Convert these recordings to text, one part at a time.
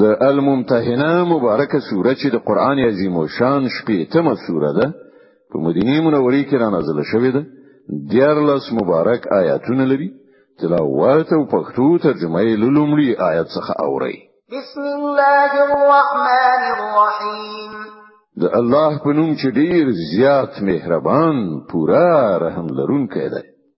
د الممتحنه مبارکه سوره چې د قران عظیم او شان شپږمه سوره ده په مدینه منوره کې را نازله شوې ده دیارلس مبارک آیاتونه لري تلاوت او پښتو ترجمه یې لومړی آیات څخه اوري بسم الله الرحمن الرحیم د الله په نوم چې ډیر زیات مهربان پورا رحم لرونکی دی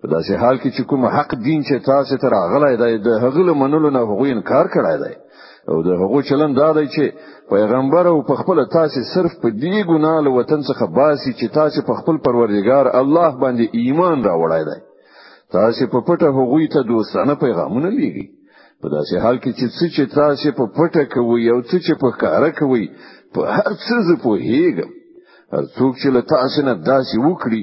په داسې حال کې چې کوم حق دین چې تاسو ته راغلی دی د هغه له منلو نه هغوی انکار کړی دی او د هغو چلن دا دی چې پیغمبر او په خپل تاسو صرف په دې ګناه له وطن څخه باسي چې تاسو په خپل پروردګار الله باندې ایمان راوړی دی تاسو په پټه هغوی ته دوستانه پیغامونه لیږي په داسې حال کې چې څه چې تاسو په پټه کوي او څه چې په کار کوي په هر څه زه پوهیږم هر څوک چې له تاسو نه داسې وکړي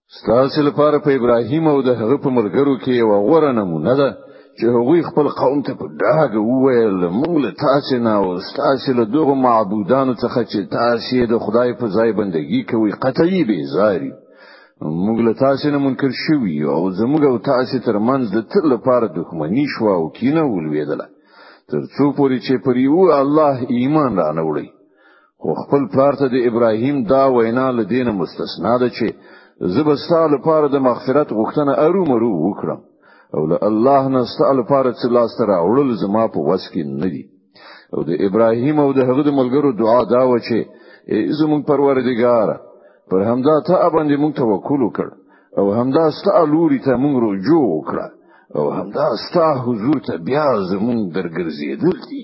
ستاسو لپاره په ابراهیم او د هغه په مرګرو کې یو غوره نمونه ده چې هغوی خپل قوم ته په ډاګه وویل موږ له تاسو نه او تاسو له دغو معبودانو څخه چې تاسو د خدای په ځای بندگی کوي قطعي بیزاری موږ له تاسو نه منکر شوی او زموږ او تاسو ترمنځ د تل لپاره دښمنی شو او کینه ولویدله ترڅو پوری چې پر یو الله ایمان را نوړي خو خپل پلار ته د ابراهیم دا وینا له دینه مستثنا ده چې زبستا لپاره د مغفرت غوښتنه ارو مرو وکړم او له الله نه ستاسو لپاره چې لاس ته راوړل زما په وس کې نه دي او د ابراهیم او د هغه د ملګرو دعا دا و چې زموږ پروردګار پر همدا ته باندې موږ توکل وکړ او همدا ستاسو لوري ته موږ رجوع وکړه او همدا ستاسو حضور ته بیا زموږ درګرځېدل دي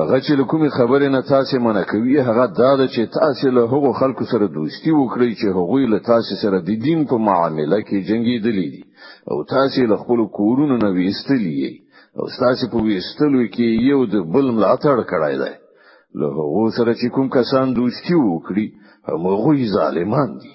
هغه چې له کومې خبرې نه تاسو منع کوي هغه دا ده چې تاسو له هغو خلکو سره دوستی وکړئ چې هغوی له تاسو سره د دین په معاملې کې جنگیدلي دي او تاسو له خپل کورونو نه ویستلی او تاسو په ویستلو کې یو د بل ملاتړ کړای دی له هغو سره چې کوم کسان دوستی وکړي هغوی ظالمان دي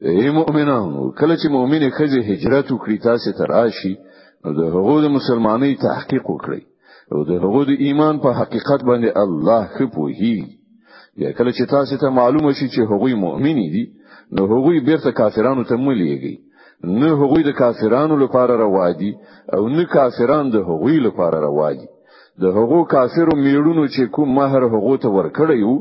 ای مؤمنانو کله چې مؤمنه خزه هجرت وکړي تاسو ته راشي نو د هغو د مسلمانۍ تحقیق وکړي او د هغو د ایمان په حقیقت باندې الله ښه پوهیږي یا کله چې تاسو ته معلومه شي چې هغوی مؤمنی دي نو هغوی بیرته کافرانو ته مليږي نه هغوی د کافرانو لپاره روا دي او نه کافران د هغوی لپاره روا دي د هغو کافرو میړونو چې کوم مہر هغو ته ورکړی وو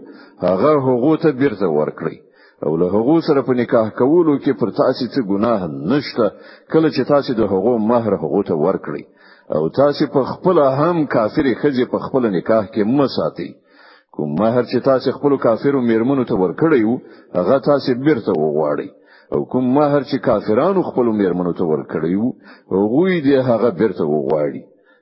هغه هغو ته بیرته ورکړي او له هغه سره په نکاح کولو کې پر تاسو څه ګناه نشته کله چې تاسو د هغه مہر هغه ته ورکړي او تاسو په خپل هم کافرې خځې په خپل نکاح کې مساتي کوم مہر چې تاسو خپل کافرو میرمنو ته ورکړی وو هغه تاسو بیرته وغواړي او کوم مہر چې کافرانو خپل میرمنو ته ورکړی وو هغه دې هغه بیرته وغواړي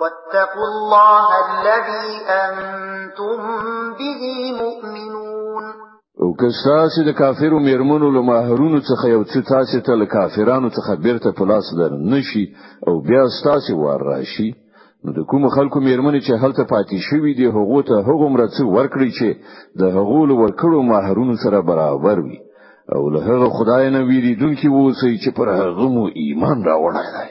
واتقوا الله الذي انتم به مؤمنون او که تاسو د کافرو میرمنو له ماهرونو څخه یو څه تاسو ته له کافرانو څخه بیرته په لاس در نشي او بیا تاسو وار راشي نو د کوم خلکو میرمنې چې هلته پاتې شوي دي هغه ته هغه مرڅ ورکړي چې د هغه له ورکړو ماهرونو سره برابر وي او له هغه خدای نه ویریدونکي ووسی چې پر هغه مو ایمان راوړای دی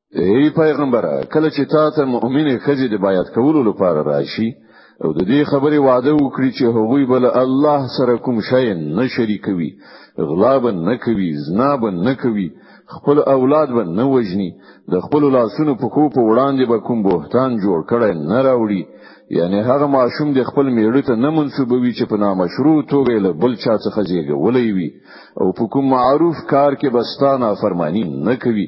ای پیغمبر کله چې تا ته مؤمنه خزي د بیات کولو لپاره راشي او د دې خبرې وعده وکړي چې هغوی بل الله سره کوم شی نه شریکوي غلا به نه کوي زنا به نه کوي خپل اولاد به نه وجني د خپل لاسونو په کو په وړاندې به کوم بهتان جوړ کړي نه راوړي یعنی هغه ماشوم د خپل میړه ته نه منسوبوي چې په نامشروع توګه له بل چا څخه زیږولې وي او په کوم معروف کار کې بستانه فرمانی نه کوي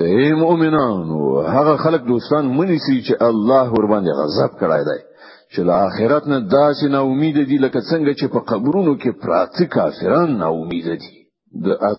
اے مؤمنانو هغه خلک دوستان منی سي چې الله ور باندې غضب کړای دی چې له آخرت نه داسې نا امید دي لکه څنګه چې په قبرونو کې پراته کافران نا امید دي د